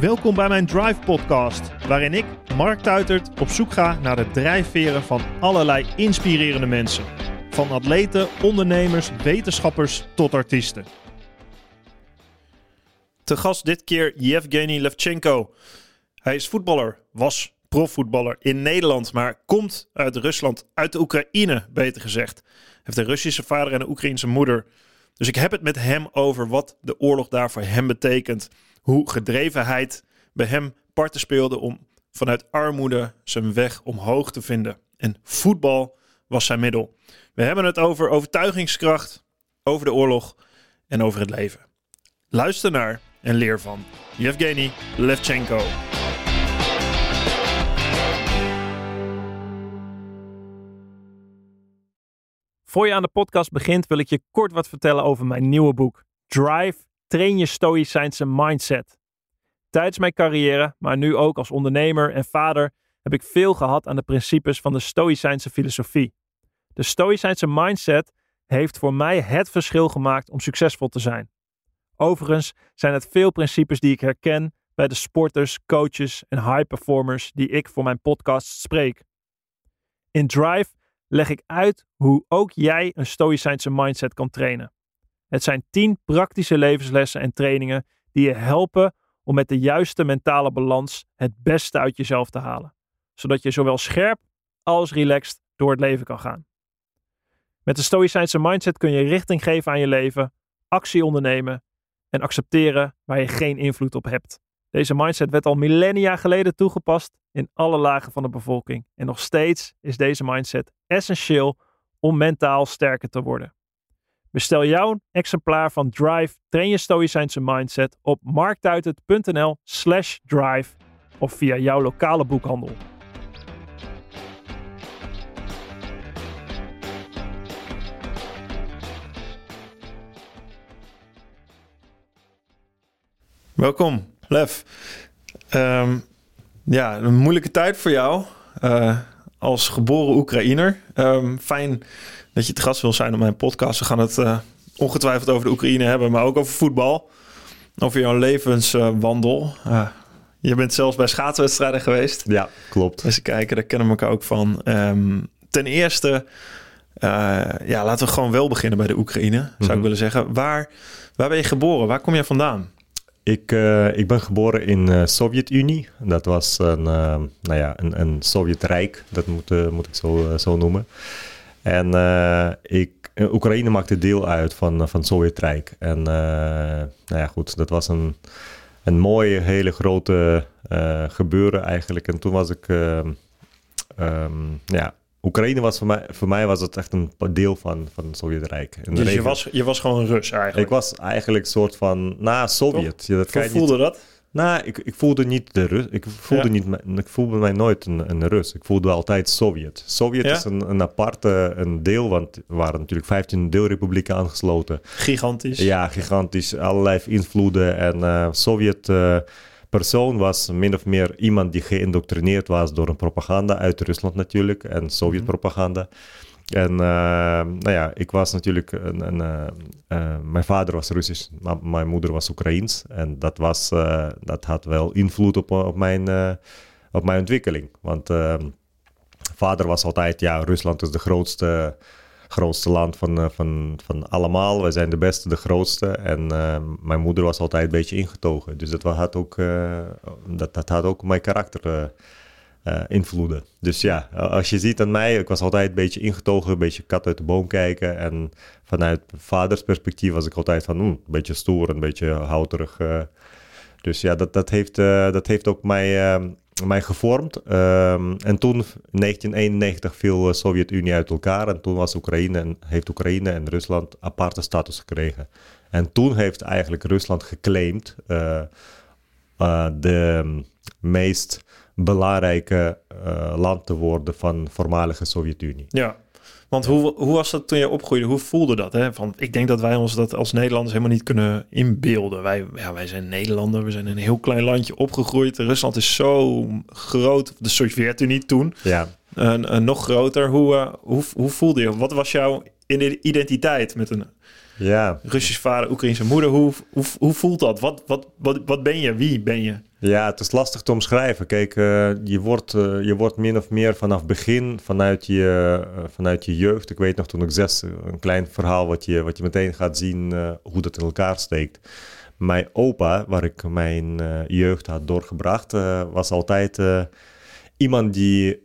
Welkom bij mijn Drive Podcast, waarin ik, Mark Tuitert, op zoek ga naar de drijfveren van allerlei inspirerende mensen. Van atleten, ondernemers, wetenschappers tot artiesten. Te gast dit keer Yevgeny Levchenko. Hij is voetballer, was profvoetballer in Nederland, maar komt uit Rusland, uit de Oekraïne beter gezegd. Heeft een Russische vader en een Oekraïense moeder. Dus ik heb het met hem over wat de oorlog daar voor hem betekent. Hoe gedrevenheid bij hem parten speelde om vanuit armoede zijn weg omhoog te vinden. En voetbal was zijn middel. We hebben het over overtuigingskracht, over de oorlog en over het leven. Luister naar en leer van Yevgeny Levchenko. Voor je aan de podcast begint, wil ik je kort wat vertellen over mijn nieuwe boek. Drive, train je stoïcijnse mindset. Tijdens mijn carrière, maar nu ook als ondernemer en vader, heb ik veel gehad aan de principes van de stoïcijnse filosofie. De stoïcijnse mindset heeft voor mij het verschil gemaakt om succesvol te zijn. Overigens zijn het veel principes die ik herken bij de sporters, coaches en high performers die ik voor mijn podcast spreek. In Drive leg ik uit hoe ook jij een stoïcijnse mindset kan trainen. Het zijn 10 praktische levenslessen en trainingen die je helpen om met de juiste mentale balans het beste uit jezelf te halen, zodat je zowel scherp als relaxed door het leven kan gaan. Met de stoïcijnse mindset kun je richting geven aan je leven, actie ondernemen en accepteren waar je geen invloed op hebt. Deze mindset werd al millennia geleden toegepast in alle lagen van de bevolking. En nog steeds is deze mindset essentieel om mentaal sterker te worden. Bestel jouw exemplaar van Drive Train je Stoïcijnse Mindset op marktuitert.nl slash drive of via jouw lokale boekhandel. Welkom, Lef. Um, ja, een moeilijke tijd voor jou uh, als geboren Oekraïner. Um, fijn dat je te gast wil zijn op mijn podcast. We gaan het uh, ongetwijfeld over de Oekraïne hebben, maar ook over voetbal. Over jouw levenswandel. Uh, je bent zelfs bij schaatswedstrijden geweest. Ja, klopt. Eens kijken, daar kennen we elkaar ook van. Um, ten eerste, ja, laten we gewoon wel beginnen bij de Oekraïne, zou mm -hmm. ik Mhm. willen zeggen. Waar, waar ben je geboren? Waar kom je vandaan? Ik, uh, ik ben geboren in de uh, Sovjet-Unie. Dat was een, nou ja, een, een Sovjetrijk, dat moet, moet ik zo, zo noemen. En ik, Oekraïne maakte deel uit van, van het Sovjetrijk. En nou ja, goed, dat was een, een mooie, hele grote gebeuren eigenlijk. En toen was ik, um, ja, Oekraïne was voor mij, voor mij was het echt een deel van, van het Sovjetrijk. En dus je was, je was gewoon een Rus eigenlijk? Ik was eigenlijk een soort van, na Sovjet. Ja, dat Hoe voelde niet, dat? Nou, ik, ik voelde niet de Rus. Ik voelde, ja. niet, ik voelde mij nooit een, een Rus. Ik voelde altijd Sovjet. Sovjet ja? is een, een aparte een deel, want er waren natuurlijk 15 deelrepublieken aangesloten. Gigantisch. Ja, gigantisch. Allerlei invloeden. En uh, Sovjet... Uh, persoon was min of meer iemand die geïndoctrineerd was door een propaganda uit Rusland natuurlijk en Sovjet-propaganda. En uh, nou ja, ik was natuurlijk, een, een, uh, uh, mijn vader was Russisch, maar mijn moeder was Oekraïens. En dat, was, dat had wel invloed op, op, mijn, op mijn ontwikkeling. Want ehm, vader was altijd, ja, Rusland is de grootste grootste land van, van, van allemaal. Wij zijn de beste, de grootste. En uh, mijn moeder was altijd een beetje ingetogen. Dus dat had ook, dat, dat had ook mijn karakter uh, invloeden. Dus ja, als je ziet aan mij, ik was altijd een beetje ingetogen, een beetje kat uit de boom kijken. En vanuit vaders perspectief was ik altijd van, mm, een beetje stoer, een beetje houterig. dus ja, dat, dat, heeft, dat heeft ook mij ehm, mij gevormd. Um, en toen, in 1991, viel de Sovjet-Unie uit elkaar. En toen was Oekraïne en, heeft Oekraïne en Rusland aparte status gekregen. En toen heeft eigenlijk Rusland geclaimd de meest belangrijke uh, land te worden van de voormalige Sovjet-Unie. Ja, want hoe, hoe was dat toen je opgroeide? Hoe voelde dat? Hè? Van, ik denk dat wij ons dat als Nederlanders helemaal niet kunnen inbeelden. Wij, ja, wij zijn Nederlander, we zijn in een heel klein landje opgegroeid. Rusland is zo groot, de Sovjet-Unie toen, ja. uh, uh, nog groter. Hoe, uh, hoe, hoe voelde je? Wat was jouw identiteit met een ja. Russisch vader, Oekraïnse moeder? Hoe, hoe, hoe voelt dat? Wat, wat, wat, wat ben je? Wie ben je? Ja, het is lastig te omschrijven. Kijk, uh, je, wordt, uh, je wordt min of meer vanaf begin, vanuit je, uh, vanuit je jeugd. Ik weet nog toen ik zes, een klein verhaal wat je, wat je meteen gaat zien hoe dat in elkaar steekt. Mijn opa, waar ik mijn jeugd had doorgebracht, was altijd iemand die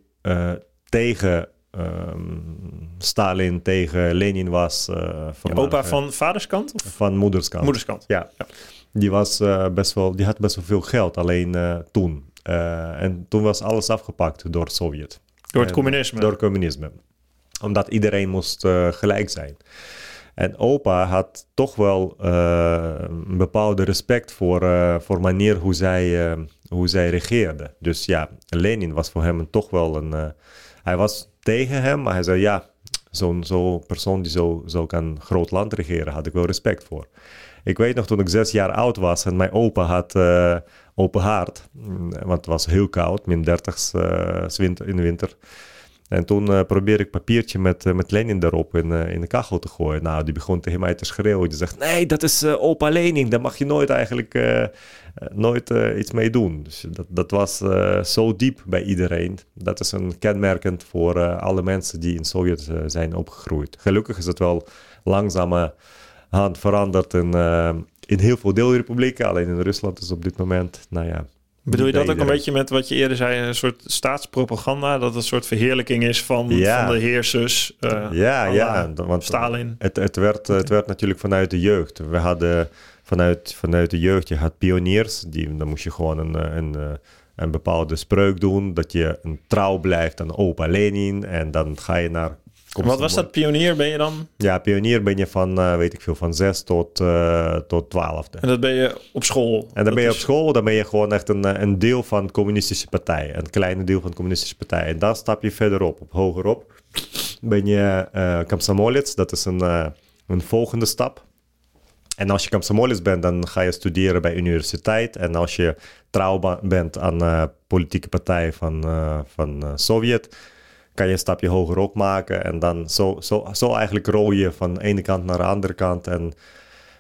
tegen um, Stalin tegen Lenin was. Uh, van opa van vaderskant? Of? Van moederskant. Moederskant. Ja. ja. Die, was, uh, best wel, die had best wel veel geld, alleen uh, toen. en toen was alles afgepakt door het Sovjet. Door het communisme? Door het communisme. Omdat iedereen moest gelijk zijn. En opa had toch wel een bepaalde respect voor, voor manier hoe zij, hoe zij regeerde. Dus ja, Lenin was voor hem toch wel een... hij was tegen hem, maar hij zei ja, zo'n zo persoon die zo, zo kan groot land regeren, had ik wel respect voor. Ik weet nog toen ik zes jaar oud was en mijn opa had uh, open haard, mm, want het was heel koud, min 30 uh, in de winter. En toen uh, probeerde ik papiertje met, met Lenin daarop in, in de kachel te gooien. Nou, die begon tegen mij te schreeuwen. Die zegt, nee, dat is opa Lenin. Daar mag je nooit eigenlijk nooit, iets mee doen. Dus dat, dat was zo diep bij iedereen. Dat is een kenmerkend voor alle mensen die in Sovjet zijn opgegroeid. Gelukkig is het wel langzame hand veranderd in, in heel veel deelrepublieken. Alleen in Rusland is op dit moment, nou ja, Bedoel je dat ook een beetje met wat je eerder zei, een soort staatspropaganda? Dat het een soort verheerlijking is van, van de heersers? Uh, ja, ja. Want Stalin. Het, het, werd, het werd natuurlijk vanuit de jeugd. We hadden vanuit, vanuit de jeugd, je had pioniers. Die, dan moest je gewoon een, een, een, een bepaalde spreuk doen. Dat je een trouw blijft aan opa Lenin. En dan ga je naar wat was dat? Pionier ben je dan? Ja, pionier ben je van, uh, weet ik veel, van 6 tot, uh, tot 12. En dat ben je op school? En dan ben je op school, dan ben je gewoon echt een, eh, een deel van de communistische partij. Een kleine deel van de communistische partij. En dan stap je verderop, op hogerop. Ben je uh, Kamsamolets, dat is een, uh, een volgende stap. En als je Kamsamolets bent, dan ga je studeren bij universiteit. En als je trouw bent aan politieke partij van, van Sovjet kan je een stapje hoger op maken. En dan zo, zo, zo eigenlijk rol je van de ene kant naar de andere kant. En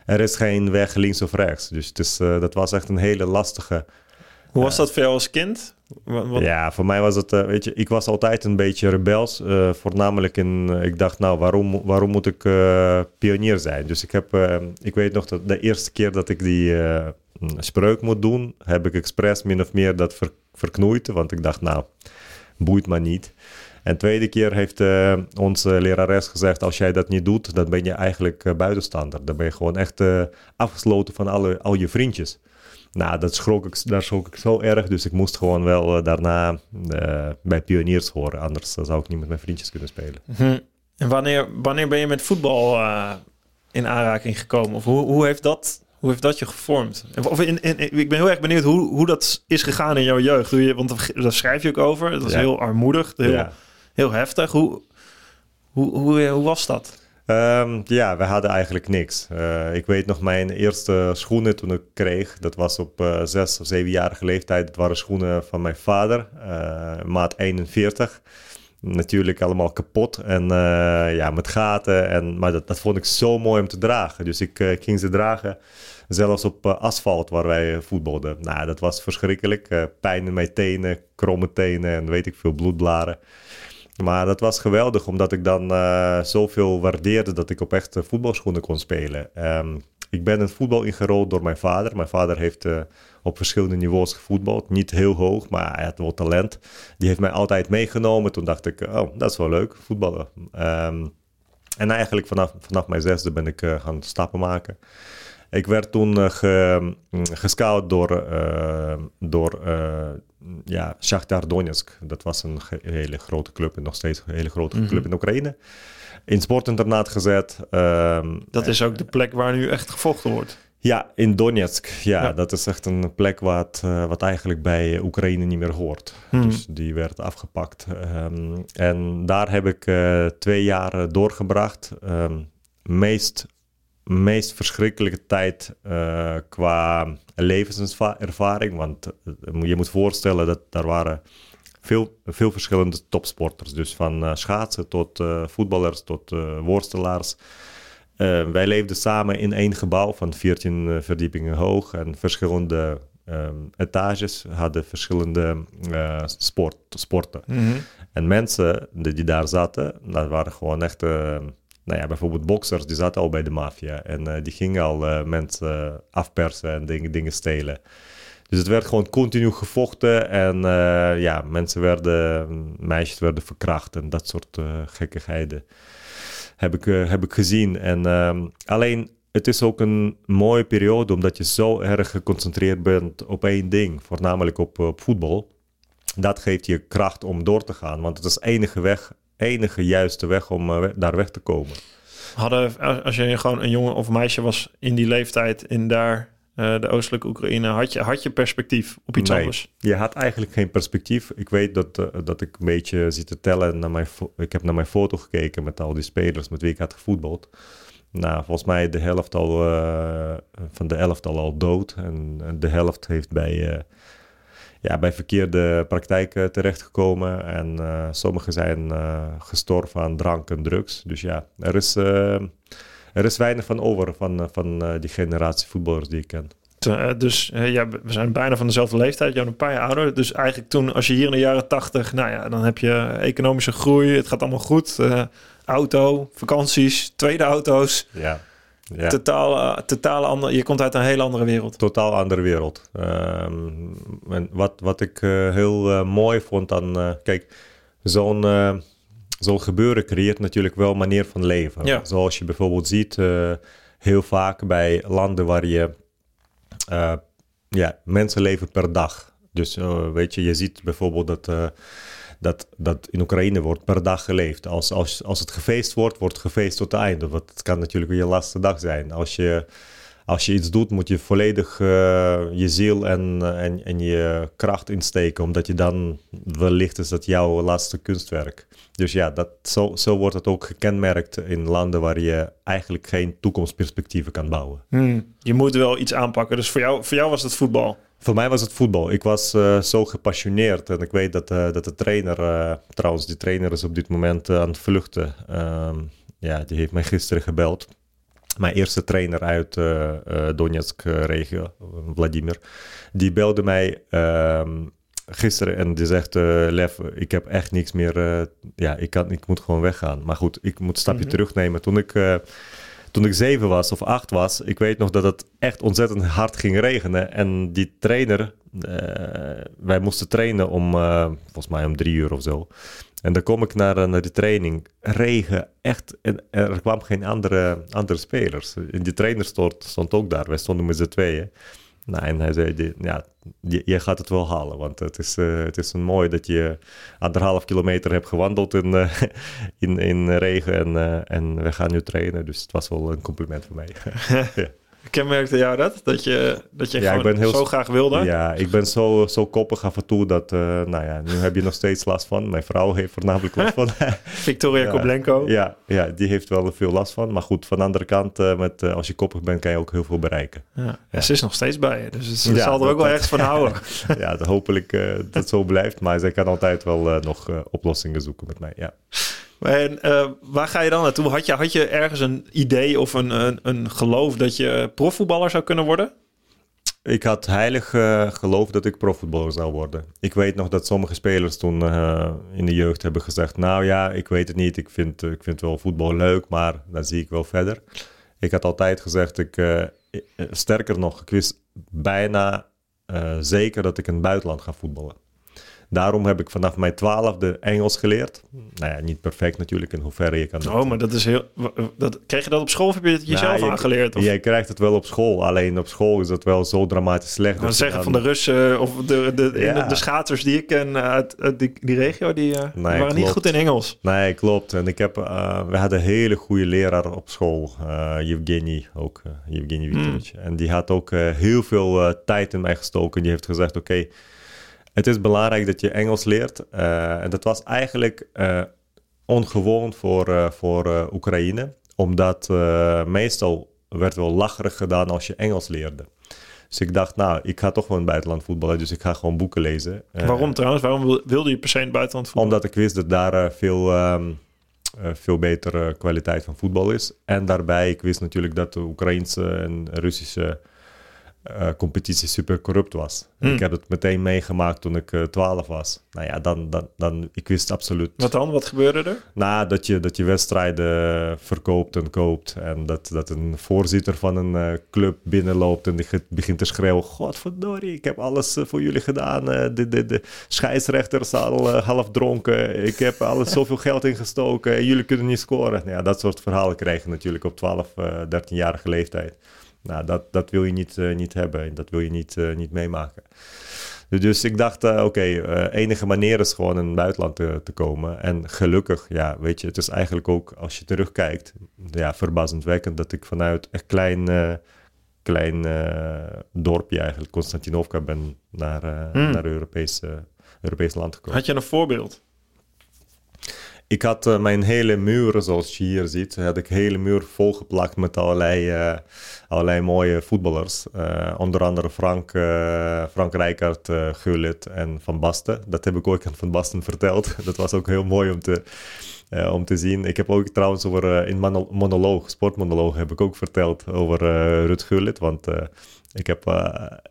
er is geen weg links of rechts. Dus het is, uh, dat was echt een hele lastige. Hoe was dat voor jou als kind? Wat? Ja, voor mij was het, uh, weet je, ik was altijd een beetje rebels. Uh, voornamelijk in, ik dacht, nou, waarom, waarom moet ik pionier zijn? Dus ik heb, ik weet nog dat de eerste keer dat ik die spreuk moet doen, heb ik expres min of meer dat ver, verknoeid. Want ik dacht, nou, boeit me niet. En tweede keer heeft uh, onze lerares gezegd, als jij dat niet doet, dan ben je eigenlijk uh, buitenstaander. Dan ben je gewoon echt uh, afgesloten van alle, al je vriendjes. Nou, dat schrok ik, daar schrok ik zo erg, dus ik moest gewoon wel daarna bij pioniers horen. Anders zou ik niet met mijn vriendjes kunnen spelen. Hm. En wanneer, wanneer ben je met voetbal in aanraking gekomen? Of hoe, hoe heeft dat hoe heeft dat je gevormd? Of in, in, ik ben heel erg benieuwd hoe, hoe dat is gegaan in jouw jeugd. Hoe je, want daar schrijf je ook over. Het was heel armoedig. Heel, ja heel heftig. Hoe, hoe, hoe, hoe was dat? Um, ja, we hadden eigenlijk niks. Uh, ik weet nog mijn eerste schoenen toen ik kreeg. Dat was op uh, zes of zevenjarige leeftijd. Dat waren schoenen van mijn vader, maat 41. Natuurlijk allemaal kapot en ja, met gaten. En, maar dat, dat vond ik zo mooi om te dragen. Dus ik, ik ging ze dragen. Zelfs op asfalt waar wij voetbalden. Nou, dat was verschrikkelijk. pijn in mijn tenen, kromme tenen en weet ik veel, bloedblaren. Maar dat was geweldig, omdat ik dan uh, zoveel waardeerde dat ik op echte voetbalschoenen kon spelen. Um, ik ben in voetbal ingerold door mijn vader. Mijn vader heeft uh, op verschillende niveaus gevoetbald. Niet heel hoog, maar hij had wel talent. Die heeft mij altijd meegenomen. Toen dacht ik, oh, dat is wel leuk, voetballen. Um, en eigenlijk vanaf, vanaf mijn zesde ben ik uh, gaan stappen maken. Ik werd toen ge, gescout door, door ja, Shakhtar Donetsk. Dat was een hele grote club en nog steeds een hele grote mm -hmm. club in Oekraïne. In sportinternaat gezet. Ehm, dat is ook de plek waar nu echt gevochten wordt. Ja, in Donetsk. Ja, ja. dat is echt een plek wat, wat eigenlijk bij Oekraïne niet meer hoort. Mm. Dus die werd afgepakt. Um, en daar heb ik twee jaar doorgebracht. Um, meest meest verschrikkelijke tijd uh, qua levenservaring. Want uh, je moet voorstellen dat er waren veel, veel verschillende topsporters. Dus van uh, schaatsen tot voetballers tot worstelaars. wij leefden samen in één gebouw van 14 verdiepingen hoog en verschillende ehm, etages hadden verschillende sport, sporten. Mhm. En mensen die, die daar zaten, dat waren gewoon echt, nou ja, bijvoorbeeld boxers, die zaten al bij de maffia. En uh, die gingen al mensen afpersen en dingen, dingen stelen. Dus het werd gewoon continu gevochten en ja, mensen werden, meisjes werden verkracht en dat soort gekkigheden heb ik, heb ik gezien. En ehm, alleen het is ook een mooie periode omdat je zo erg geconcentreerd bent op één ding, voornamelijk op, op voetbal. Dat geeft je kracht om door te gaan, want het is enige weg, enige juiste weg om uh, daar weg te komen. Hadden, als je gewoon een jongen of meisje was in die leeftijd in daar uh, de oostelijke Oekraïne, had je, had je perspectief op iets nee, anders? Je had eigenlijk geen perspectief. Ik weet dat, uh, dat ik een beetje zit te tellen. Naar mijn ik heb naar mijn foto gekeken met al die spelers met wie ik had gevoetbald. Nou, volgens mij de helft al, uh, van de elftal al dood. En, en de helft heeft bij, ja, bij verkeerde praktijken terechtgekomen. En uh, sommigen zijn gestorven aan drank en drugs. Dus ja, er is, er is weinig van over van, van die generatie voetballers die ik ken. Dus ja, we zijn bijna van dezelfde leeftijd, jou een paar jaar ouder. Dus eigenlijk toen, als je hier in de jaren tachtig, nou ja, dan heb je economische groei, het gaat allemaal goed auto, vakanties, tweede auto's. Ja. Ja. Totaal, uh, totaal ander, je komt uit een hele andere wereld. Totaal andere wereld. Um, en wat, wat ik uh, heel uh, mooi vond aan... kijk, zo'n zo'n gebeuren creëert natuurlijk wel een manier van leven. Ja. Zoals je bijvoorbeeld ziet heel vaak bij landen waar je... ja, mensen leven per dag. Dus weet je, je ziet bijvoorbeeld dat dat, dat in Oekraïne wordt per dag geleefd. Als, als, als het gefeest wordt, wordt gefeest tot het einde. Want het kan natuurlijk je laatste dag zijn. Als je, als je iets doet, moet je volledig uh, je ziel en, en, en je kracht insteken. Omdat je dan wellicht is dat jouw laatste kunstwerk. Dus ja, dat, zo, zo wordt het ook gekenmerkt in landen waar je eigenlijk geen toekomstperspectieven kan bouwen. Hmm, je moet wel iets aanpakken. Dus voor jou, voor jou was het voetbal? Voor mij was het voetbal. Ik was uh, zo gepassioneerd. En ik weet dat, uh, dat de trainer, uh, trouwens, die trainer is op dit moment aan het vluchten. Um, ja, die heeft mij gisteren gebeld. Mijn eerste trainer uit Donetsk-regio, Vladimir, die belde mij um, gisteren en die zegt: Lev, ik heb echt niks meer. ja, ik, kan, ik moet gewoon weggaan. Maar goed, ik moet een stapje mm -hmm. terugnemen. Toen ik toen ik zeven was of acht was, ik weet nog dat het echt ontzettend hard ging regenen. En die trainer, uh, wij moesten trainen om, uh, volgens mij om drie uur of zo. En dan kom ik naar, naar die training. Regen, echt. En er kwamen geen andere, andere spelers. Die trainer stond, stond ook daar. Wij stonden met z'n tweeën. Nou, en hij zei, ja, je, gaat het wel halen. Want het is, uh, het is mooi dat je anderhalf kilometer hebt gewandeld in, uh, in, in regen. En, uh, en we gaan nu trainen. Dus het was wel een compliment voor mij. ja. Kenmerkte jou dat? Dat je, dat je ja, ik ben heel, zo graag wilde? Ja, ik ben zo, zo koppig af en toe dat, uh, nou ja, nu heb je nog steeds last van. Mijn vrouw heeft voornamelijk last van. Victoria ja, Koblenko. Ja, ja, die heeft wel veel last van. Maar goed, van de andere kant, uh, met, uh, als je koppig bent, kan je ook heel veel bereiken. Ja. ja. Ze is nog steeds bij je, dus ze zal er ook wel echt van houden. ja, hopelijk dat het zo blijft. Maar zij kan altijd wel nog oplossingen zoeken met mij, ja. En uh, waar ga je dan naartoe? Had je, had je ergens een idee of een, een, geloof dat je profvoetballer zou kunnen worden? Ik had heilig uh, geloof dat ik profvoetballer zou worden. Ik weet nog dat sommige spelers toen uh, in de jeugd hebben gezegd... nou ja, ik weet het niet, ik vind, ik vind wel voetbal leuk, maar dan zie ik wel verder. Ik had altijd gezegd, ik, sterker nog, ik wist bijna zeker dat ik in het buitenland ga voetballen. Daarom heb ik vanaf mijn twaalfde Engels geleerd. Nou ja, niet perfect natuurlijk, in hoeverre je kan... Oh, dat, maar dat is heel... Dat, kreeg je dat op school of heb je het jezelf nou, je, aangeleerd? Of? Jij krijgt het wel op school, alleen op school is dat wel zo dramatisch slecht. Nou, zeggen dan... van de Russen of de, de, ja. de, de, schaters die ik ken uit, uit die, die, regio, die, nee, die waren klopt. niet goed in Engels. Nee, klopt. En ik heb... Uh, we hadden een hele goede leraar op school, uh, Yevgeny ook, uh, Yevgeny Viktorovich. Mm. En die had ook heel veel tijd in mij gestoken. Die heeft gezegd, oké... Okay, het is belangrijk dat je Engels leert. Uh, en dat was eigenlijk uh, ongewoon voor, uh, voor Oekraïne, omdat meestal werd wel lacherig gedaan als je Engels leerde. Dus ik dacht, nou, ik ga toch wel in het buitenland voetballen, dus ik ga gewoon boeken lezen. Waarom trouwens? Waarom wilde je per se in het buitenland voetballen? Omdat ik wist dat daar veel, um, veel betere kwaliteit van voetbal is. En daarbij, ik wist natuurlijk dat de Oekraïnse en Russische uh, competitie super corrupt was. Hmm. Ik heb het meteen meegemaakt toen ik uh, 12 was. Nou ja, dan, dan, dan, ik wist absoluut... Wat dan? Wat gebeurde er? Nou, dat je, dat je wedstrijden verkoopt en koopt. En dat, dat een voorzitter van een uh, club binnenloopt en die begint te schreeuwen... Godverdorie, ik heb alles voor jullie gedaan. de, de, de scheidsrechter is al half dronken. Ik heb alles zoveel geld ingestoken en jullie kunnen niet scoren. Nou ja, dat soort verhalen krijg je natuurlijk op 12, 13-jarige leeftijd. Nou, dat, dat wil je niet, uh, niet hebben en dat wil je niet, uh, niet meemaken. Dus ik dacht, uh, oké, okay, enige manier is gewoon in het buitenland te, te, komen. En gelukkig, ja, weet je, het is eigenlijk ook, als je terugkijkt, ja, verbazendwekkend dat ik vanuit een klein, klein dorpje eigenlijk, Constantinovka, ben naar, Hmm. naar Europees, Europees land gekomen. Had je een voorbeeld? Ik had uh, mijn hele muur, zoals je hier ziet, had ik hele muur volgeplakt met allerlei, uh, allerlei mooie voetballers. Uh, onder andere Frank, Frank Rijkaard, Gullit en Van Basten. Dat heb ik ook aan Van Basten verteld. Dat was ook heel mooi om te, om te zien. Ik heb ook trouwens over, in monoloog, sportmonoloog, heb ik ook verteld over Rut Gullit. Want ik heb,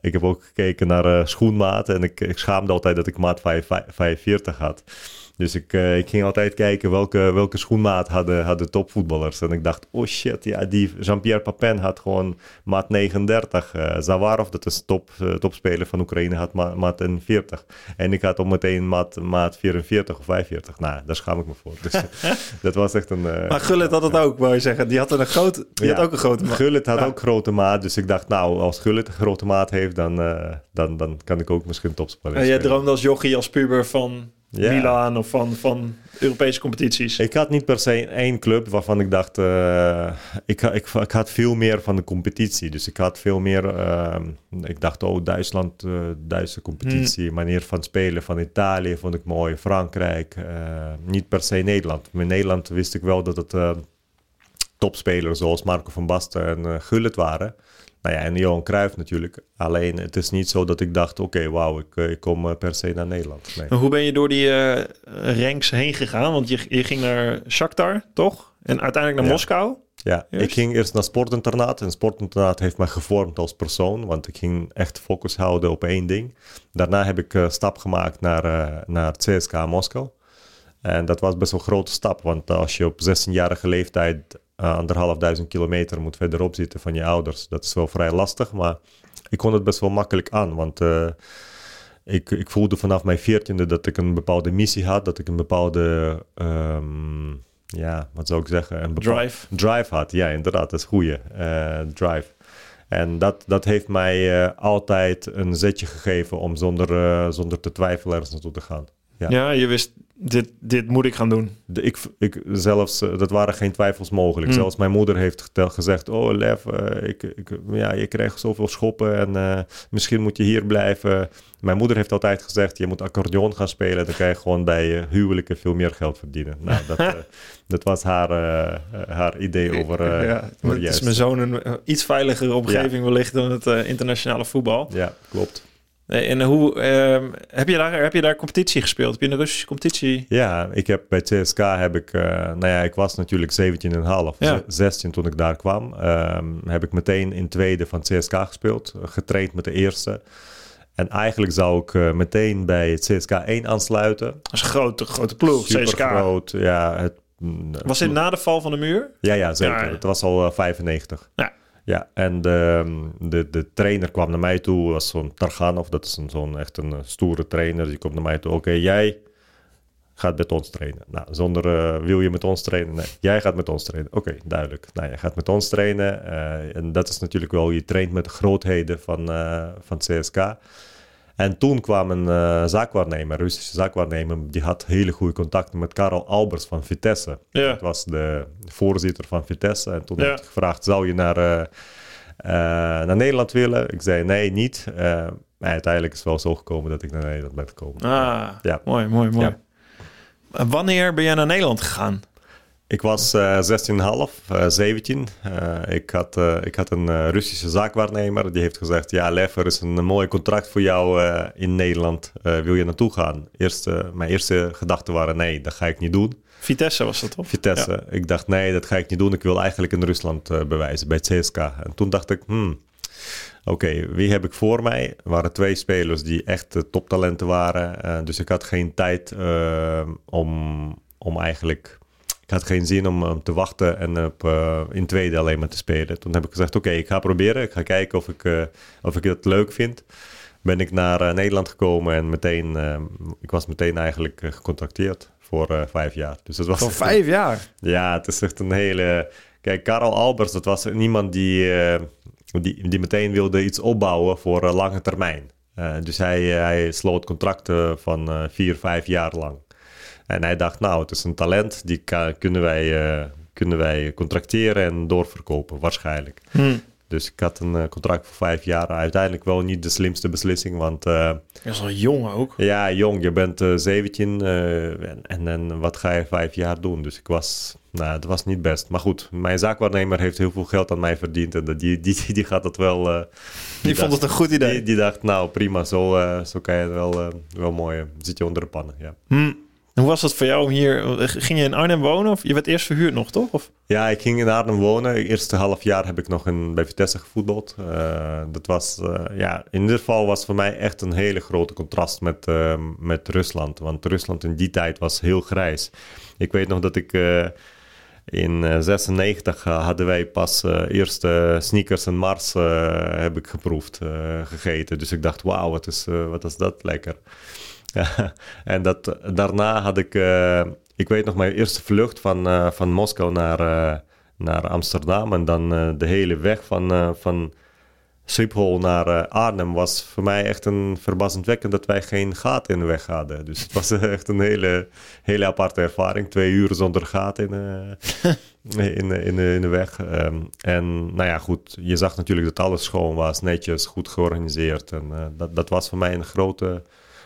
ik heb ook gekeken naar uh, schoenmaat en ik, ik, schaamde altijd dat ik maat 45 had. Dus ik, uh, ik ging altijd kijken welke, welke schoenmaat hadden, hadden topvoetballers. En ik dacht, oh shit, ja, die Jean-Pierre Papin had gewoon maat 39. Zawarov, dat is top, topspeler van Oekraïne, had ma maat 40. En ik had al meteen maat, maat 44 of 45. Nou, daar schaam ik me voor. Dus dat was echt een... maar Gullit had het ook, wou je zeggen. Die had, een groot, die ja, had ook een grote maat. Gullit had Ja. ook grote maat, dus ik dacht, nou, als Gullit een grote maat heeft, dan, uh, dan, dan kan ik ook misschien topspeler En jij spelen. droomde als jochie, als puber van Ja. Milan of van, van Europese competities. Ik had niet per se één club waarvan ik dacht, uh, ik, ik, ik, had veel meer van de competitie. Dus ik had veel meer, uh, ik dacht, oh, Duitsland, uh, Duitse competitie, Hmm. manier van spelen van Italië vond ik mooi, Frankrijk, uh, niet per se Nederland. In Nederland wist ik wel dat het topspelers zoals Marco van Basten en Gullit waren. Nou ja, en Johan Cruijff natuurlijk. Alleen het is niet zo dat ik dacht, oké, okay, wauw, ik, ik kom uh, per se naar Nederland. Nee. En hoe ben je door die uh, ranks heen gegaan? Want je, je ging naar Shakhtar, toch? En uiteindelijk naar Ja. Moskou? Ja, Eerst? ik ging eerst naar sportinternaat. En sportinternaat heeft mij gevormd als persoon. Want ik ging echt focus houden op één ding. Daarna heb ik een stap gemaakt naar, uh, naar CSK Moskou. En dat was best wel een grote stap. Want als je op 16-jarige leeftijd uh, anderhalf duizend kilometer moet verderop zitten van je ouders. Dat is wel vrij lastig, maar ik kon het best wel makkelijk aan. Want uh, ik, ik voelde vanaf mijn veertiende dat ik een bepaalde missie had. Dat ik een bepaalde, um, ja, wat zou ik zeggen? Een drive. Drive had, ja, inderdaad. Dat is goede uh, drive. En dat, dat heeft mij altijd een zetje gegeven om zonder, zonder te twijfelen ergens naartoe te gaan. Ja, ja je wist, dit, dit moet ik gaan doen. De, ik, ik, zelfs, uh, dat waren geen twijfels mogelijk. Hmm. Zelfs mijn moeder heeft gezegd, oh Lev, uh, ik, ik, ja, je krijgt zoveel schoppen en uh, misschien moet je hier blijven. Mijn moeder heeft altijd gezegd, je moet accordeon gaan spelen. Dan kan je gewoon bij huwelijken veel meer geld verdienen. Nou, dat, dat was haar, haar idee over... ja, over het is mijn zoon een iets veiligere omgeving ja. wellicht dan het internationale voetbal. Ja, klopt. En hoe uh, heb, je daar, heb je daar competitie gespeeld? Heb je een Russische competitie? Ja, ik heb bij CSK heb ik, uh, nou ja, ik was natuurlijk 17,5, Ja. 16 toen ik daar kwam. Um, heb ik meteen in tweede van CSK gespeeld, getraind met de eerste. En eigenlijk zou ik uh, meteen bij het CSK 1 aansluiten. Dat is een grote, grote ploeg, Super CSK. groot, ja. Het, was dit na de val van de muur? Ja, ja zeker. Ja, ja. Het was al uh, 95. Ja. Ja, en de, de, de trainer kwam naar mij toe, was zo'n Targanov, dat is een, zo'n echt een stoere trainer. Die komt naar mij toe, oké, jij gaat met ons trainen. Nou, zonder uh, wil je met ons trainen? Nee, jij gaat met ons trainen. Oké, duidelijk. Nou, jij gaat met ons trainen. Uh, en dat is natuurlijk wel, je traint met de grootheden van, uh, van CSK. En toen kwam een uh, zaakwaarnemer, een Russische zaakwaarnemer, die had hele goede contacten met Karel Albers van Vitesse. Ja. Dat was de voorzitter van Vitesse. En toen Ja. heb ik gevraagd, zou je naar, uh, uh, naar Nederland willen? Ik zei nee, niet. Maar uiteindelijk is het wel zo gekomen dat ik naar Nederland ben gekomen. Ah, Ja. mooi, mooi, mooi. Wanneer ben jij naar Nederland gegaan? Ik was uh, 16,5, uh, 17. Uh, ik, had, ik had een Russische zaakwaarnemer. Die heeft gezegd, ja Lev, er is een mooi contract voor jou in Nederland. Wil je naartoe gaan? Eerst, mijn eerste gedachten waren, nee, dat ga ik niet doen. Vitesse was dat toch? Vitesse. Ja. Ik dacht, nee, dat ga ik niet doen. Ik wil eigenlijk in Rusland bewijzen, bij CSK. En toen dacht ik, hmm, Oké, wie heb ik voor mij? Er waren twee spelers die echt toptalenten waren. dus ik had geen tijd om, om eigenlijk ik had geen zin om, te wachten en op, uh, in tweede alleen maar te spelen. Toen heb ik gezegd, oké, ik ga proberen. Ik ga kijken of ik, uh, of ik het leuk vind. Ben ik naar Nederland gekomen en meteen, ik was meteen eigenlijk gecontracteerd voor vijf jaar. Dus dat was voor vijf jaar? Ja, het is echt een hele... Kijk, Karel Albers, dat was niemand die, die, die meteen wilde iets opbouwen voor lange termijn. dus hij, hij sloot contracten van vier, vijf jaar lang. En hij dacht, nou, het is een talent, die kunnen, wij, uh, kunnen wij contracteren en doorverkopen, waarschijnlijk. Hmm. Dus ik had een uh, contract voor vijf jaar. Uiteindelijk wel niet de slimste beslissing, want... Uh, je is al jong ook. Ja, jong. Je bent 17 en, en, wat ga je vijf jaar doen? Dus ik was... Nou, het was niet best. Maar goed, mijn zaakwaarnemer heeft heel veel geld aan mij verdiend. En die, die, die gaat dat wel... die, die vond het een goed idee. Die, die dacht, nou prima, zo, zo kan je wel, wel mooi... zit je onder de pannen, ja. Hmm. Hoe was dat voor jou om hier... Ging je in Arnhem wonen? Of je werd eerst verhuurd nog, toch? Of? Ja, ik ging in Arnhem wonen. Het eerste half jaar heb ik nog in, bij Vitesse gevoetbald. Uh, dat was... Uh, ja, in ieder geval was voor mij echt een hele grote contrast met, uh, met Rusland. Want Rusland in die tijd was heel grijs. Ik weet nog dat ik... in 96 hadden wij pas eerste sneakers en Mars heb ik geproefd, gegeten. Dus ik dacht, wauw, wat is, wat is dat lekker. en dat, daarna had ik, uh, ik weet nog, mijn eerste vlucht van, uh, van Moskou naar, uh, naar Amsterdam. En dan de hele weg van, van Schiphol naar Arnhem was voor mij echt een verbazendwekkend dat wij geen gaten in de weg hadden. Dus het was echt een hele, hele aparte ervaring. Twee uur zonder gaten in, in, in, in, de weg. Um, en nou ja, goed, je zag natuurlijk dat alles schoon was, netjes, goed georganiseerd. En dat, dat was voor mij een grote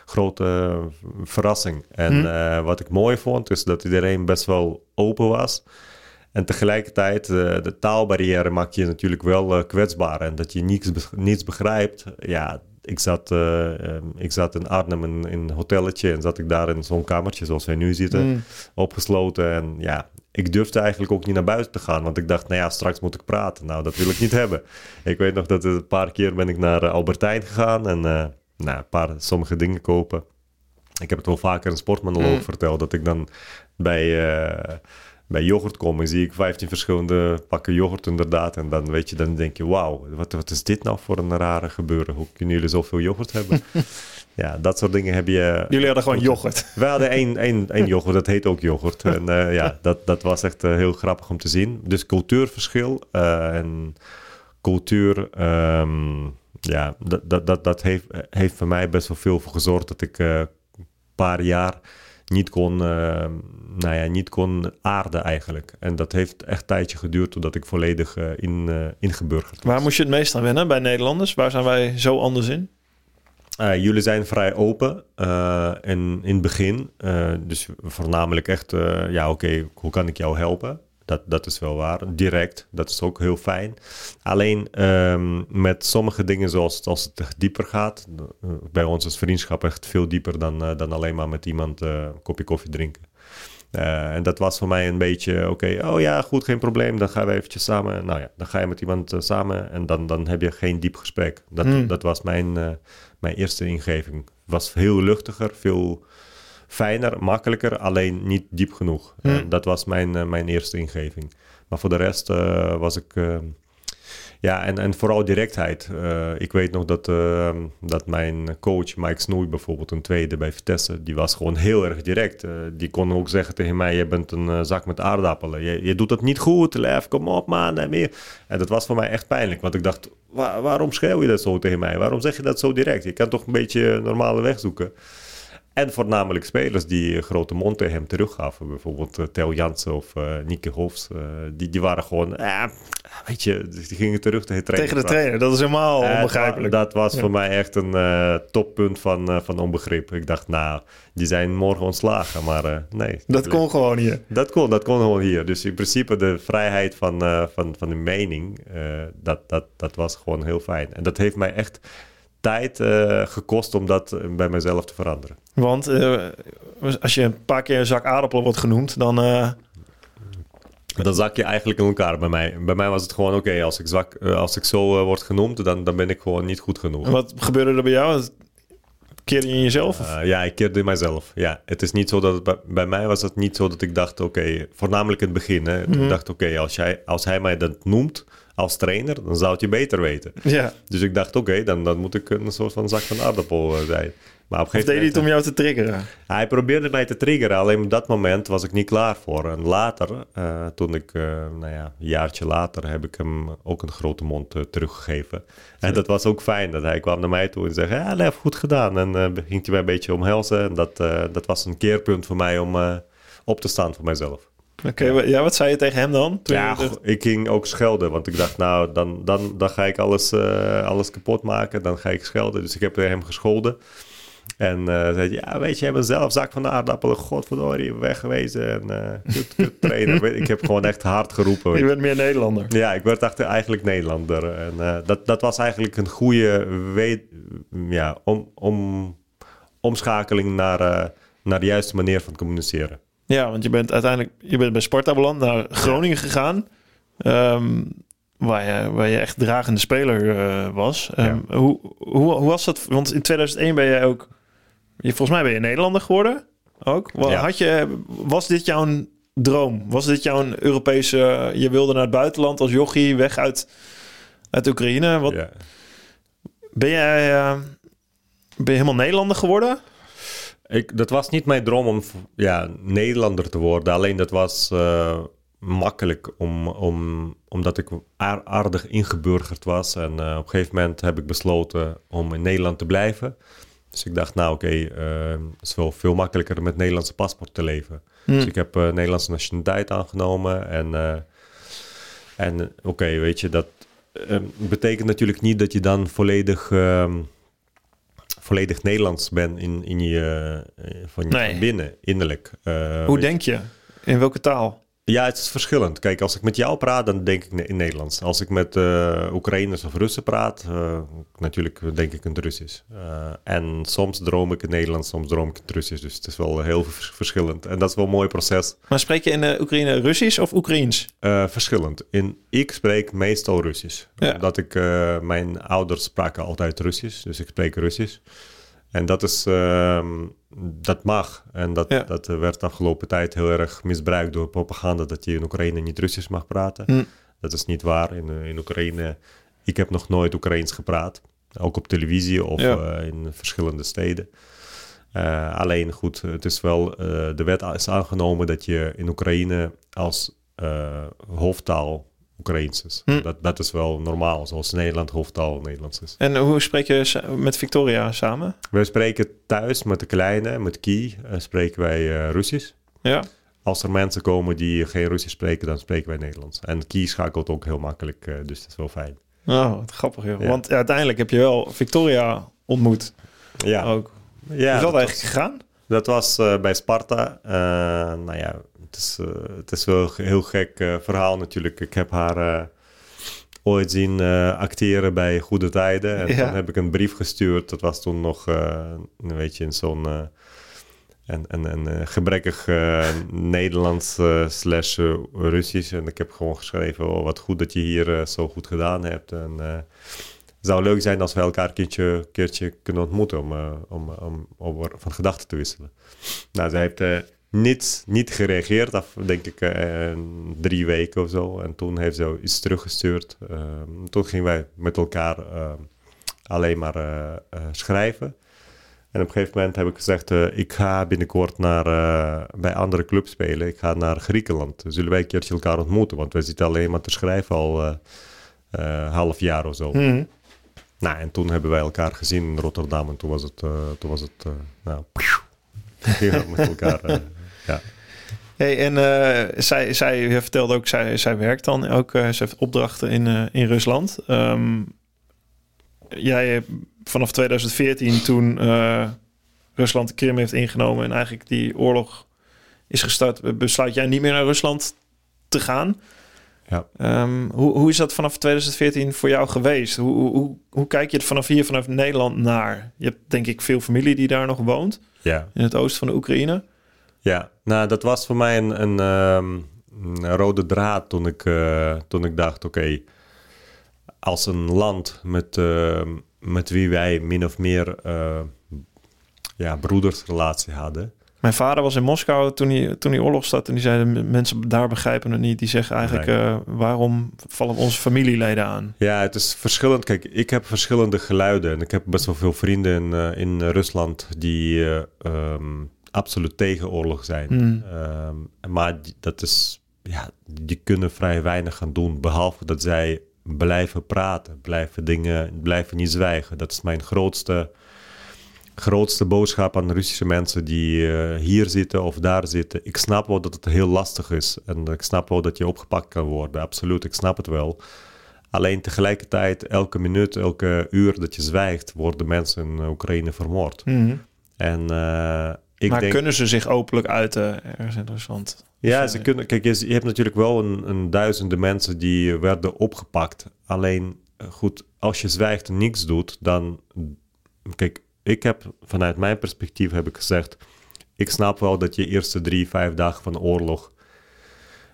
grote verrassing. En hm. eh, wat ik mooi vond, is dat iedereen best wel open was. En tegelijkertijd, uh, de taalbarrière maakt je natuurlijk wel kwetsbaar. En dat je niets, niets begrijpt. Ja, ik zat, ik zat in Arnhem in, in, een hotelletje en zat ik daar in zo'n kamertje zoals wij nu zitten, hm. opgesloten. En ja, ik durfde eigenlijk ook niet naar buiten te gaan, want ik dacht, nou ja, straks moet ik praten. Nou, dat wil ik niet hebben. Ik weet nog dat een paar keer ben ik naar Albertijn gegaan en nou, een paar sommige dingen kopen. Ik heb het wel vaker in sportmonoloog mm. verteld, dat ik dan bij, uh, bij yoghurt kom en zie ik 15 verschillende pakken yoghurt inderdaad. En dan weet je, dan denk je, wauw, wat, wat is dit nou voor een rare gebeuren? Hoe kunnen jullie zoveel yoghurt hebben? ja, dat soort dingen heb je... Jullie hadden gewoon yoghurt? We hadden één, één, één yoghurt, dat heet ook yoghurt. En uh, ja, dat, dat was echt uh, heel grappig om te zien. Dus cultuurverschil en cultuur... Um, ja, dat, dat, dat, dat heeft, heeft voor mij best wel veel voor gezorgd dat ik uh, een paar jaar niet kon, uh, nou ja, niet kon aarden eigenlijk. En dat heeft echt een tijdje geduurd totdat ik volledig uh, in, ingeburgerd was. Waar moest je het meest aan wennen bij Nederlanders? Waar zijn wij zo anders in? jullie zijn vrij open en in het begin. dus voornamelijk echt, ja oké, hoe kan ik jou helpen? Dat, dat is wel waar. Direct, dat is ook heel fijn. Alleen ehm, met sommige dingen, zoals als het dieper gaat, eh, bij ons is vriendschap echt veel dieper dan, uh, dan alleen maar met iemand uh, een kopje koffie drinken. en dat was voor mij een beetje, oké, oh ja, goed, geen probleem, dan gaan we eventjes samen. Nou ja, dan ga je met iemand samen en dan, dan heb je geen diep gesprek. Dat, hmm. dat was mijn, mijn eerste ingeving. Het was heel luchtiger, veel fijner, makkelijker, alleen niet diep genoeg. Hm. dat was mijn, eh, mijn eerste ingeving. Maar voor de rest uh, was ik. Uh, ja, en, en vooral directheid. ik weet nog dat, dat mijn coach Mike Snoei bijvoorbeeld, een tweede bij Vitesse, die was gewoon heel erg direct. die kon ook zeggen tegen mij: Je bent een zak met aardappelen. Je, je doet het niet goed, Lef, kom op man. En, meer. en dat was voor mij echt pijnlijk, want ik dacht: Waarom schreeuw je dat zo tegen mij? Waarom zeg je dat zo direct? Je kan toch een beetje normale weg zoeken. En voornamelijk spelers die grote mond tegen hem teruggaven. Bijvoorbeeld uh, Theo Jansen of uh, Nieke Hofs. Uh, die, die waren gewoon, weet je, die gingen terug tegen de trainer. Tegen de trainer, dat is helemaal onbegrijpelijk. Dat, was voor mij echt een toppunt van, van onbegrip. Ik dacht, nou, die zijn morgen ontslagen, maar nee. Dat kon gewoon hier. Dat kon, dat kon gewoon hier. Dus in principe de vrijheid van, van, van de mening, dat, dat, dat was gewoon heel fijn. En dat heeft mij echt tijd uh, gekost om dat eh, bij mezelf te veranderen. Want uh, als je een paar keer een zak aardappelen wordt genoemd, dan... Uh... Dan zak je eigenlijk in elkaar bij mij. Bij mij was het gewoon, oké, als ik zwak, eh, als ik zo eh, word genoemd, dan, dan ben ik gewoon niet goed genoeg. En wat gebeurde er bij jou? Keerde je in jezelf? Eh, ja, ik keerde in mijzelf. Ja, het is niet zo dat het bij, bij mij was het niet zo dat ik dacht, oké, voornamelijk in het begin. Hè, Mhm. Ik dacht, oké, als, jij- als hij mij dat noemt als trainer, dan zou het je beter weten. ja. Dus ik dacht, oké, dan, dan moet ik een soort van zak van aardappel eh, zijn. Maar op een gegeven deed hij het om jou te triggeren? Hij probeerde mij te triggeren, alleen op dat moment was ik niet klaar voor. En later, eh, toen ik, eh, nou ja, een jaartje later, heb ik hem ook een grote mond eh, teruggegeven. En dat was ook fijn, dat hij kwam naar mij toe en zei, ja, Lef, goed gedaan. En eh ging hij mij een beetje omhelzen. En dat, eh, dat was een keerpunt voor mij om eh, op te staan voor mijzelf. Oké, ja, wat zei je tegen hem dan? Toen Ja, je ik ging ook schelden, want ik dacht, nou, dan, dan, dan ga ik alles, eh, alles kapot maken. Dan ga ik schelden. Dus ik heb hem gescholden. En eh zei ja, weet je, jij bent zelf zak van de aardappelen. Godverdorie, weggewezen. En eh kut, kut trainer. Weet- ik heb gewoon echt hard geroepen. je je. bent meer Nederlander. Ja, ik werd echt eigenlijk Nederlander. En eh, dat, dat was eigenlijk een goede weet, ja, om, om, omschakeling naar, eh, naar de juiste manier van communiceren. Ja, want je bent uiteindelijk je bent bij Sparta beland naar Groningen gegaan. ehm, waar, je, waar je echt dragende speler eh, was. Ehm, hoe, hoe, hoe was dat? Want in 2001 ben jij ook... Je, volgens mij ben je Nederlander geworden. Ook. Ja. Had je, was dit jouw droom? Was dit jouw Europese... Je wilde naar het buitenland als jochie, weg uit, uit Oekraïne. Wat, Ja. Ben jij... eh, ben je helemaal Nederlander geworden? Ik, dat was niet mijn droom om ja, Nederlander te worden. Alleen dat was eh, makkelijk om, om, omdat ik aar- aardig ingeburgerd was. En eh, op een gegeven moment heb ik besloten om in Nederland te blijven. Dus ik dacht, nou oké, eh, het is wel veel makkelijker met Nederlandse paspoort te leven. Dus ik heb Nederlandse nationaliteit aangenomen. En, en oké, weet je, dat betekent natuurlijk niet dat je dan volledig... ehm, volledig Nederlands bent in, in je, eh, van, je Nee. van binnen, innerlijk. Eh, Hoe denk je? In welke taal? Ja, het is verschillend. Kijk, als ik met jou praat, dan denk ik in Nederlands. Als ik met eh Oekraïners of Russen praat, eh, natuurlijk denk ik in het Russisch. Eh, en soms droom ik in Nederlands, soms droom ik in het Russisch. Dus het is wel heel vers- verschillend. En dat is wel een mooi proces. Maar spreek je in de Oekraïne Russisch of Oekraïens? Verschillend. In, ik spreek meestal Russisch. Ja. Omdat ik, mijn ouders spraken altijd Russisch, dus ik spreek Russisch. En dat is, ehm, dat mag. En dat, Ja. dat werd de afgelopen tijd heel erg misbruikt door propaganda dat je in Oekraïne niet Russisch mag praten. Hm. Dat is niet waar. In, eh, in Oekraïne, ik heb nog nooit Oekraïens gepraat. Ook op televisie of Ja. eh, in verschillende steden. Eh, alleen goed, het is wel, de wet is aangenomen dat je in Oekraïne als hoofdtaal Oekraïens is. Hm. Dat, dat is wel normaal, zoals Nederland hoofdtaal Nederlands is. En hoe spreek je met Victoria samen? Wij spreken thuis met de kleine, met Kie, eh, spreken wij eh, Russisch. Ja. Als er mensen komen die geen Russisch spreken, dan spreken wij Nederlands. En Kie schakelt ook heel makkelijk, eh, dus dat is wel fijn. Oh, wat grappig joh. Ja. Want ja, uiteindelijk heb je wel Victoria ontmoet Ja, ook. ja Hoe is dat dat, eigenlijk gegaan? dat was bij Sparta. Eh, nou ja, het is, eh, het is wel een heel gek eh, verhaal natuurlijk. Ik heb haar eh, ooit zien acteren bij Goede Tijden. En Ja. toen heb ik een brief gestuurd. Dat was toen nog, eh, weet je, in zo'n... en, en, en eh, gebrekkig Nederlands slash Russisch. En ik heb gewoon geschreven, oh, wat goed dat je hier zo goed gedaan hebt. En het zou leuk zijn als we elkaar een keertje, keertje kunnen ontmoeten om, om, om over van gedachten te wisselen. Nou, zij heeft eh, niet, gereageerd, af denk ik eh, drie weken of zo. En toen heeft ze iets teruggestuurd. Ehm, toen gingen wij met elkaar eh, alleen maar eh, eh, schrijven. En op een gegeven moment heb ik gezegd, ik ga binnenkort naar, bij andere clubs spelen. Ik ga naar Griekenland. Zullen wij een keertje elkaar ontmoeten? Want wij zitten alleen maar te schrijven al half jaar of zo. Hm. Nou, en toen hebben wij elkaar gezien in Rotterdam. En toen was het, toen was het nou, met elkaar. Ja. Hey, en eh, zij, zij je vertelde ook, zij, zij werkt dan ook, eh, ze heeft opdrachten in, eh, in Rusland. Ehm, jij hebt vanaf 2014, toen Rusland de Krim heeft ingenomen en eigenlijk die oorlog is gestart, besluit jij niet meer naar Rusland te gaan. Ja. Ehm, hoe, hoe is dat vanaf 2014 voor jou geweest? Hoe, hoe, hoe, hoe kijk je het vanaf hier, vanaf Nederland, naar? Je hebt denk ik veel familie die daar nog woont, ja. in het oosten van de Oekraïne. Ja, nou dat was voor mij een, een, ehm, een rode draad toen ik, eh, toen ik dacht: oké, als een land met, eh, met wie wij min of meer uh, ja, broedersrelatie hadden. Mijn vader was in Moskou toen hij, toen hij oorlog start en die zeiden mensen daar begrijpen het niet. Die zeggen eigenlijk nee. waarom vallen onze familieleden aan? Ja, het is verschillend. Kijk, ik heb verschillende geluiden en ik heb best wel veel vrienden in, in Rusland die um, absoluut tegen oorlog zijn. Mm. Um, maar dat is, ja, die kunnen vrij weinig gaan doen, behalve dat zij blijven praten, blijven dingen, blijven niet zwijgen. Dat is mijn grootste, grootste boodschap aan Russische mensen die uh, hier zitten of daar zitten. Ik snap wel dat het heel lastig is en ik snap wel dat je opgepakt kan worden, absoluut, ik snap het wel. Alleen tegelijkertijd, elke minuut, elke uur dat je zwijgt, worden mensen in Oekraïne vermoord. Mm. En uh, ik maar denk, kunnen ze zich openlijk uiten ergens in Rusland? Ja, ze kunnen. Kijk, je, hebt natuurlijk wel een, een, duizenden mensen die werden opgepakt. Alleen, goed, als je zwijgt en niks doet, dan. Kijk, ik heb vanuit mijn perspectief heb ik gezegd. Ik snap wel dat je eerste drie, vijf dagen van de oorlog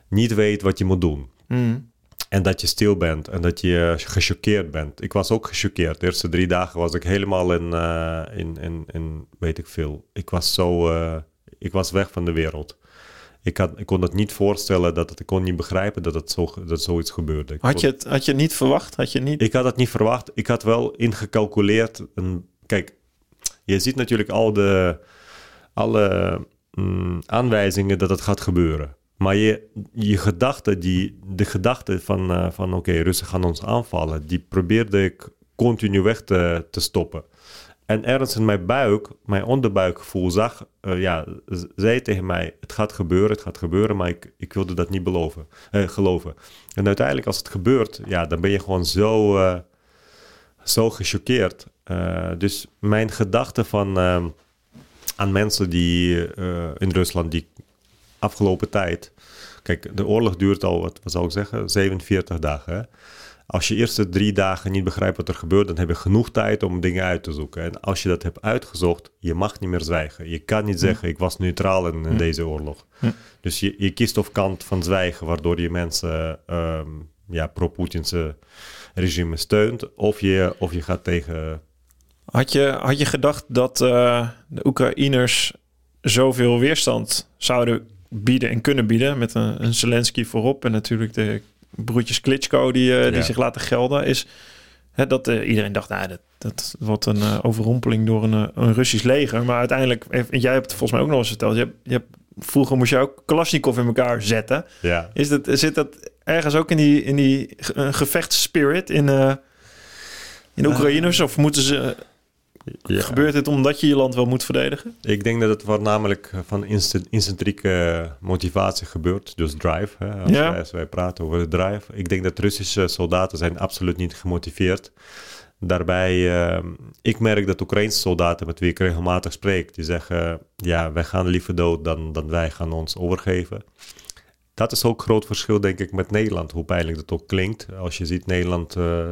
niet weet wat je moet doen. Mm. En dat je stil bent en dat je gechoqueerd bent. Ik was ook gechoqueerd. De eerste drie dagen was ik helemaal in, uh, in, in, in, weet ik veel. Ik was zo, uh, ik was weg van de wereld. Ik, had, ik kon het niet voorstellen, dat het, ik kon niet begrijpen dat, het zo, dat zoiets gebeurde. Ik had, je het, had je niet verwacht? Had je niet... Ik had het niet verwacht. Ik had wel ingecalculeerd. En, kijk, je ziet natuurlijk al de, alle mm, aanwijzingen dat het gaat gebeuren. Maar je, je gedachte, die, de gedachte van, uh, van oké, Russen gaan ons aanvallen, die probeerde ik continu weg te, te stoppen. En ergens in mijn buik, mijn onderbuikgevoel zag, uh, ja, zei tegen mij, het gaat gebeuren, het gaat gebeuren, maar ik, ik wilde dat niet beloven, uh, geloven. En uiteindelijk als het gebeurt, ja, dan ben je gewoon zo, uh, zo gechoqueerd. dus mijn gedachte van, aan mensen die in Rusland, die afgelopen tijd. Kijk, de oorlog duurt al, wat, wat zou ik zeggen, 47 dagen. Hè? Als je eerste drie dagen niet begrijpt wat er gebeurt, dan heb je genoeg tijd om dingen uit te zoeken. En als je dat hebt uitgezocht, je mag niet meer zwijgen. Je kan niet zeggen, ik was neutraal in, in deze oorlog. Dus je, je kiest of kant van zwijgen, waardoor je mensen um, ja, pro-Poetinse regime steunt. Of je, of je gaat tegen... Had je, had je gedacht dat uh, de Oekraïners zoveel weerstand zouden bieden en kunnen bieden. Met een, een Zelensky voorop en natuurlijk de broertjes Klitschko die, uh, die zich laten gelden. Is hè, dat uh, iedereen dacht, nou, dat, dat wordt een uh, overrompeling door een, een Russisch leger. Maar uiteindelijk, jij hebt het volgens mij ook nog eens verteld. Je hebt, je hebt, vroeger moest je ook Kalashnikov in elkaar zetten. Ja. Is dat, zit dat ergens ook in die, in die gevechtsspirit in, in Oekraïners? of moeten ze ja. Gebeurt dit omdat je je land wel moet verdedigen? Ik denk dat het voornamelijk van incentrieke motivatie gebeurt. Dus drive. Hè, als, ja. wij, als, wij, praten over de drive. Ik denk dat Russische soldaten zijn absoluut niet gemotiveerd. Daarbij, uh, ik merk dat Oekraïnse soldaten met wie ik regelmatig spreek, die zeggen, ja, wij gaan liever dood dan, dan wij gaan ons overgeven. Dat is ook een groot verschil, denk ik, met Nederland, hoe pijnlijk dat ook klinkt. Als je ziet Nederland... Uh,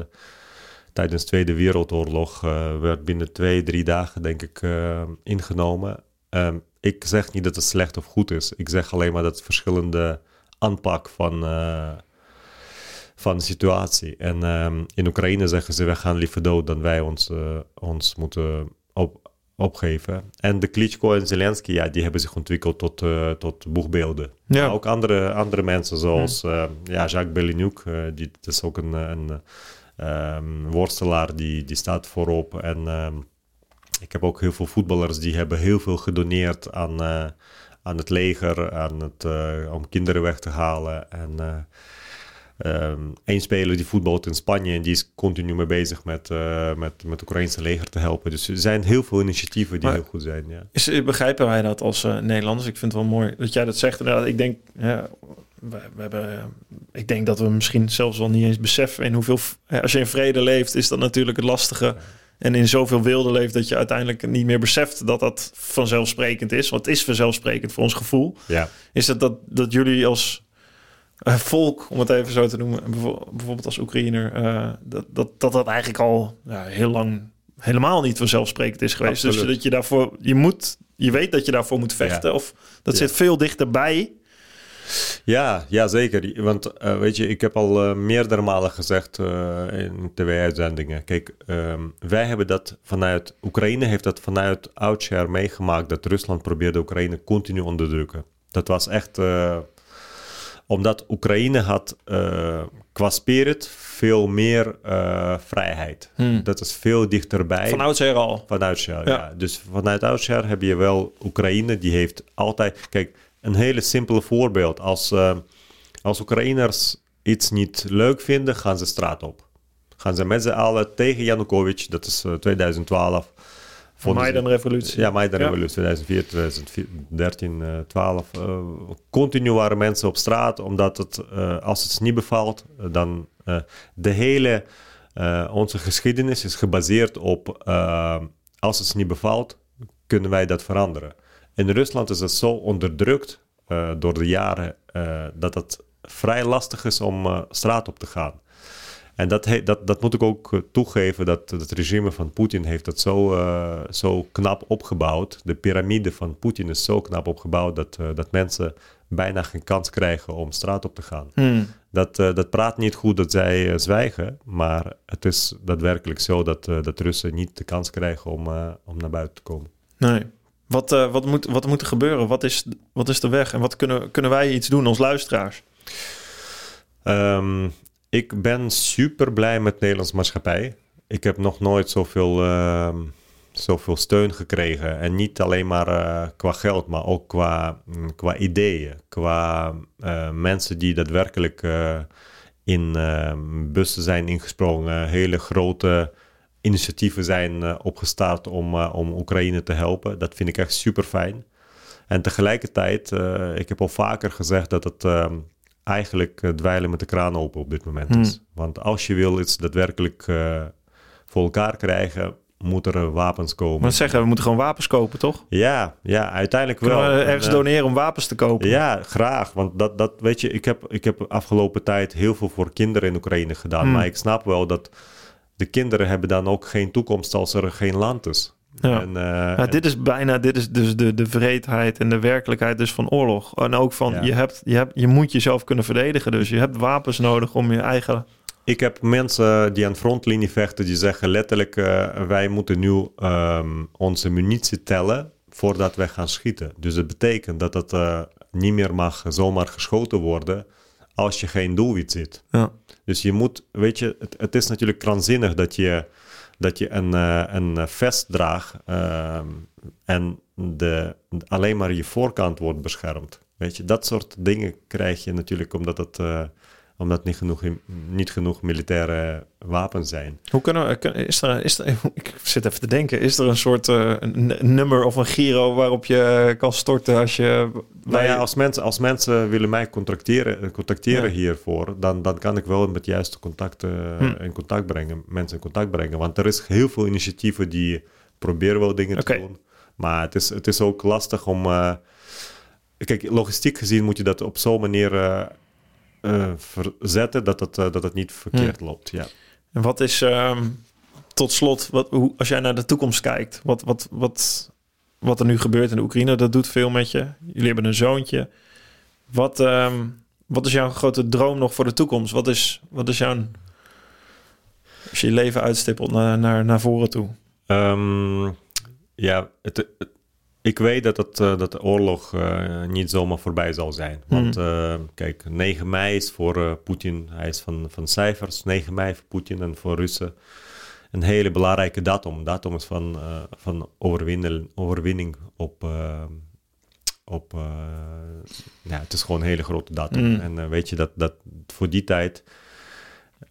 tijdens de Tweede Wereldoorlog uh, werd binnen twee, drie dagen, denk ik, uh, ingenomen. Um, ik zeg niet dat het slecht of goed is. Ik zeg alleen maar dat het verschillende aanpak van, uh, van de situatie. En um, in Oekraïne zeggen ze, wij gaan liever dood dan wij ons, ons moeten op, opgeven. En de Klitschko en Zelensky, ja, die hebben zich ontwikkeld tot, tot boegbeelden. Ja. Maar ook andere, andere mensen zoals ja. ja Jacques Bellinuk, die dat is ook een... een Um, worstelaar die, die staat voorop. En um, ik heb ook heel veel voetballers die hebben heel veel gedoneerd aan, uh, aan het leger, aan het, uh, om kinderen weg te halen. En uh, um, één speler die voetbalt in Spanje en die is continu mee bezig met, met, met het Oekraïnse leger te helpen. Dus er zijn heel veel initiatieven die maar heel goed zijn. Ja. Is, begrijpen wij dat als Nederlanders? Ik vind het wel mooi dat jij dat zegt. Inderdaad, ik denk, ja, we, we, hebben, ik denk dat we misschien zelfs wel niet eens beseffen in hoeveel. Als je in vrede leeft, is dat natuurlijk het lastige. En in zoveel wilde leeft dat je uiteindelijk niet meer beseft dat dat vanzelfsprekend is. Want het is vanzelfsprekend voor ons gevoel. Ja. Is dat, dat dat jullie als uh, volk, om het even zo te noemen, bijvoorbeeld als Oekraïner, uh, dat, dat, dat dat eigenlijk al ja, heel lang helemaal niet vanzelfsprekend is geweest. Absoluut. Dus dat je daarvoor, je moet, je weet dat je daarvoor moet vechten. Ja. Of dat Ja. zit veel dichterbij Ja, ja zeker. Want uh, weet je, ik heb al uh, meerdere malen gezegd uh, in tv-uitzendingen. Kijk, um, wij hebben dat vanuit... Oekraïne heeft dat vanuit oudsher meegemaakt... dat Rusland probeerde Oekraïne continu onderdrukken. Dat was echt... omdat Oekraïne had qua spirit veel meer vrijheid. Hmm. Dat is veel dichterbij. Van oudsher al? Van oudsher, ja. ja. Dus vanuit oudsher heb je wel Oekraïne... die heeft altijd... Kijk een hele simpele voorbeeld. Als, uh, als Oekraïners iets niet leuk vinden, gaan ze straat op. Gaan ze met z'n allen tegen Janukovic, dat is uh, 2012. Maidan-revolutie. Ja, Maidan-revolutie, 2004, 2013, uh, 12. continu waren mensen op straat, omdat het, uh, als het niet bevalt, dan de hele, onze geschiedenis is gebaseerd op, als het niet bevalt, kunnen wij dat veranderen. In Rusland is het zo onderdrukt uh, door de jaren uh, dat het vrij lastig is om uh, straat op te gaan. En dat, dat, dat moet ik ook toegeven, dat het regime van Poetin heeft het zo, zo knap opgebouwd. De piramide van Poetin is zo knap opgebouwd dat, dat mensen bijna geen kans krijgen om straat op te gaan. Hmm. Dat, dat praat niet goed dat zij zwijgen, maar het is daadwerkelijk zo dat, dat Russen niet de kans krijgen om, om naar buiten te komen. Nee. Wat, uh, wat, moet, wat moet er gebeuren? Wat is, wat is de weg? En wat kunnen, kunnen wij iets doen als luisteraars? Um, ik ben super blij met Nederlands maatschappij. Ik heb nog nooit zoveel, uh, zoveel steun gekregen. En niet alleen maar uh, qua geld, maar ook qua, mm, qua ideeën. Qua uh, mensen die daadwerkelijk in ehm, bussen zijn ingesprongen. Hele grote initiatieven zijn uh, opgestart om, uh, om Oekraïne te helpen. Dat vind ik echt super fijn. En tegelijkertijd, uh, ik heb al vaker gezegd dat het ehm, eigenlijk dweilen met de kraan open op dit moment is. Hmm. Want als je wil iets daadwerkelijk voor elkaar krijgen, moeten er wapens komen. Maar zeggen, we moeten gewoon wapens kopen, toch? Ja, ja uiteindelijk wel. We ergens doneren om wapens te kopen? Ja, graag. Want dat, dat weet je, ik heb, ik heb afgelopen tijd heel veel voor kinderen in Oekraïne gedaan. Hmm. Maar ik snap wel dat de kinderen hebben dan ook geen toekomst als er geen land is. Ja. En, uh, ja, dit is bijna, dit is dus de, de vreedheid en de werkelijkheid dus van oorlog. En ook van, je, hebt, je, hebt, je moet jezelf kunnen verdedigen. Dus je hebt wapens nodig om je eigen... Ik heb mensen die aan frontlinie vechten, die zeggen letterlijk, uh, wij moeten nu um, onze munitie tellen voordat wij gaan schieten. Dus dat betekent dat het uh, niet meer mag zomaar geschoten worden als je geen doelwit zit. Ja. Dus je moet, weet je, het, het is natuurlijk krankzinnig dat je, dat je een, uh, een vest draagt uh, en de, alleen maar je voorkant wordt beschermd. Weet je, dat soort dingen krijg je natuurlijk omdat het, uh, omdat niet genoeg, niet genoeg militaire wapens zijn. Hoe kunnen we, is er, is er, ik zit even te denken, is er een soort uh, nummer of een giro waarop je kan storten als je... Nou ja, als mensen, als mensen willen mij contacteren, contacteren hiervoor, dan, dan kan ik wel met juiste contacten hm. in contact brengen, mensen in contact brengen. Want er is heel veel initiatieven die proberen wel dingen te doen. Maar het is, het is ook lastig om... Uh, kijk, logistiek gezien moet je dat op zo'n manier... Uh, uh, verzetten dat het, uh, dat het niet verkeerd loopt. Ja. En wat is uh, tot slot, wat, hoe, als jij naar de toekomst kijkt, wat, wat, wat, wat er nu gebeurt in de Oekraïne, dat doet veel met je. Jullie hebben een zoontje. Wat, ehm, wat is jouw grote droom nog voor de toekomst? Wat is, wat is jouw. Als je je leven uitstippelt naar, naar, naar voren toe? Um, ja, het, het ik weet dat, het, uh, dat de oorlog uh, niet zomaar voorbij zal zijn. Hmm. Want uh, kijk, 9 mei is voor Poetin, hij is van, van cijfers, 9 mei voor Poetin en voor Russen een hele belangrijke datum. Datum is van, van overwinning, overwinning op, op ja, het is gewoon een hele grote datum. Hmm. En weet je dat, dat voor die tijd,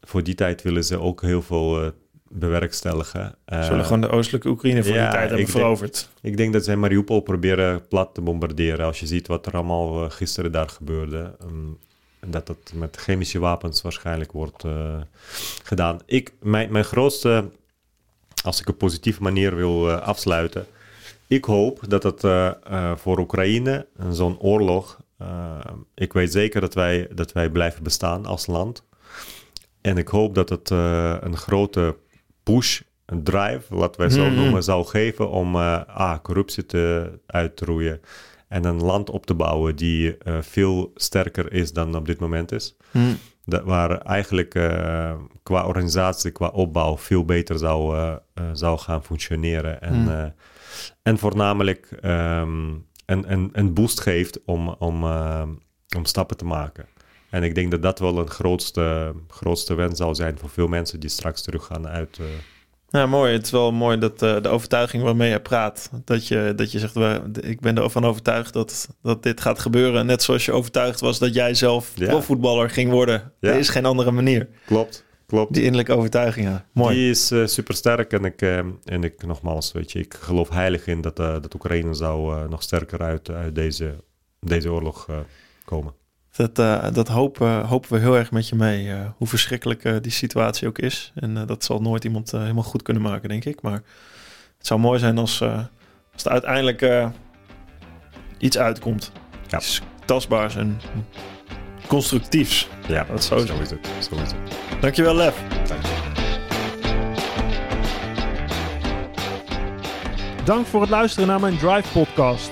voor die tijd willen ze ook heel veel bewerkstelligen. Uh, Zullen gewoon de oostelijke Oekraïne voor die tijd hebben veroverd? ik denk dat zij Mariupol proberen plat te bombarderen. Als je ziet wat er allemaal uh, gisteren daar gebeurde. Um, dat het met chemische wapens waarschijnlijk wordt uh, gedaan. Ik, mijn, mijn grootste, als ik op positieve manier wil afsluiten. Ik hoop dat het voor Oekraïne, zo'n oorlog... ik weet zeker dat wij, dat wij blijven bestaan als land. En ik hoop dat het een grote push, een drive, wat wij zo mm-hmm. noemen, zou geven om uh, corruptie te uitroeien en een land op te bouwen die eh, veel sterker is dan op dit moment is. Hm. Dat waar eigenlijk eh, qua organisatie, qua opbouw veel beter zou, zou gaan functioneren. En, Hmm. en voornamelijk ehm, een, een, een boost geeft om, om, om stappen te maken. En ik denk dat dat wel een grootste, grootste wens zou zijn voor veel mensen die straks terug gaan uit. eh, Ja, mooi. Het is wel mooi dat eh, de overtuiging waarmee je praat, dat je, dat je zegt, ik ben ervan overtuigd dat, dat dit gaat gebeuren. Net zoals je overtuigd was dat jij zelf Ja. profvoetballer ging worden. Ja. Er is geen andere manier. klopt, klopt. Die innerlijke overtuiging, ja. Mooi. Die is super sterk en ik, eh, en ik nogmaals, weet je, ik geloof heilig in dat, eh, dat Oekraïne zou eh, nog sterker uit, uit deze, deze oorlog eh, komen. Dat, eh, dat hopen, hopen we heel erg met je mee. eh, hoe verschrikkelijk eh, die situatie ook is. En eh, dat zal nooit iemand helemaal goed kunnen maken, denk ik. Maar het zou mooi zijn als, eh, als er uiteindelijk eh, iets uitkomt. Ja. Iets tastbaars en constructiefs. Ja, Dat zou zo is het. Zo is het. Dankjewel, Lef. Dank je. Dank voor het luisteren naar mijn Drive podcast.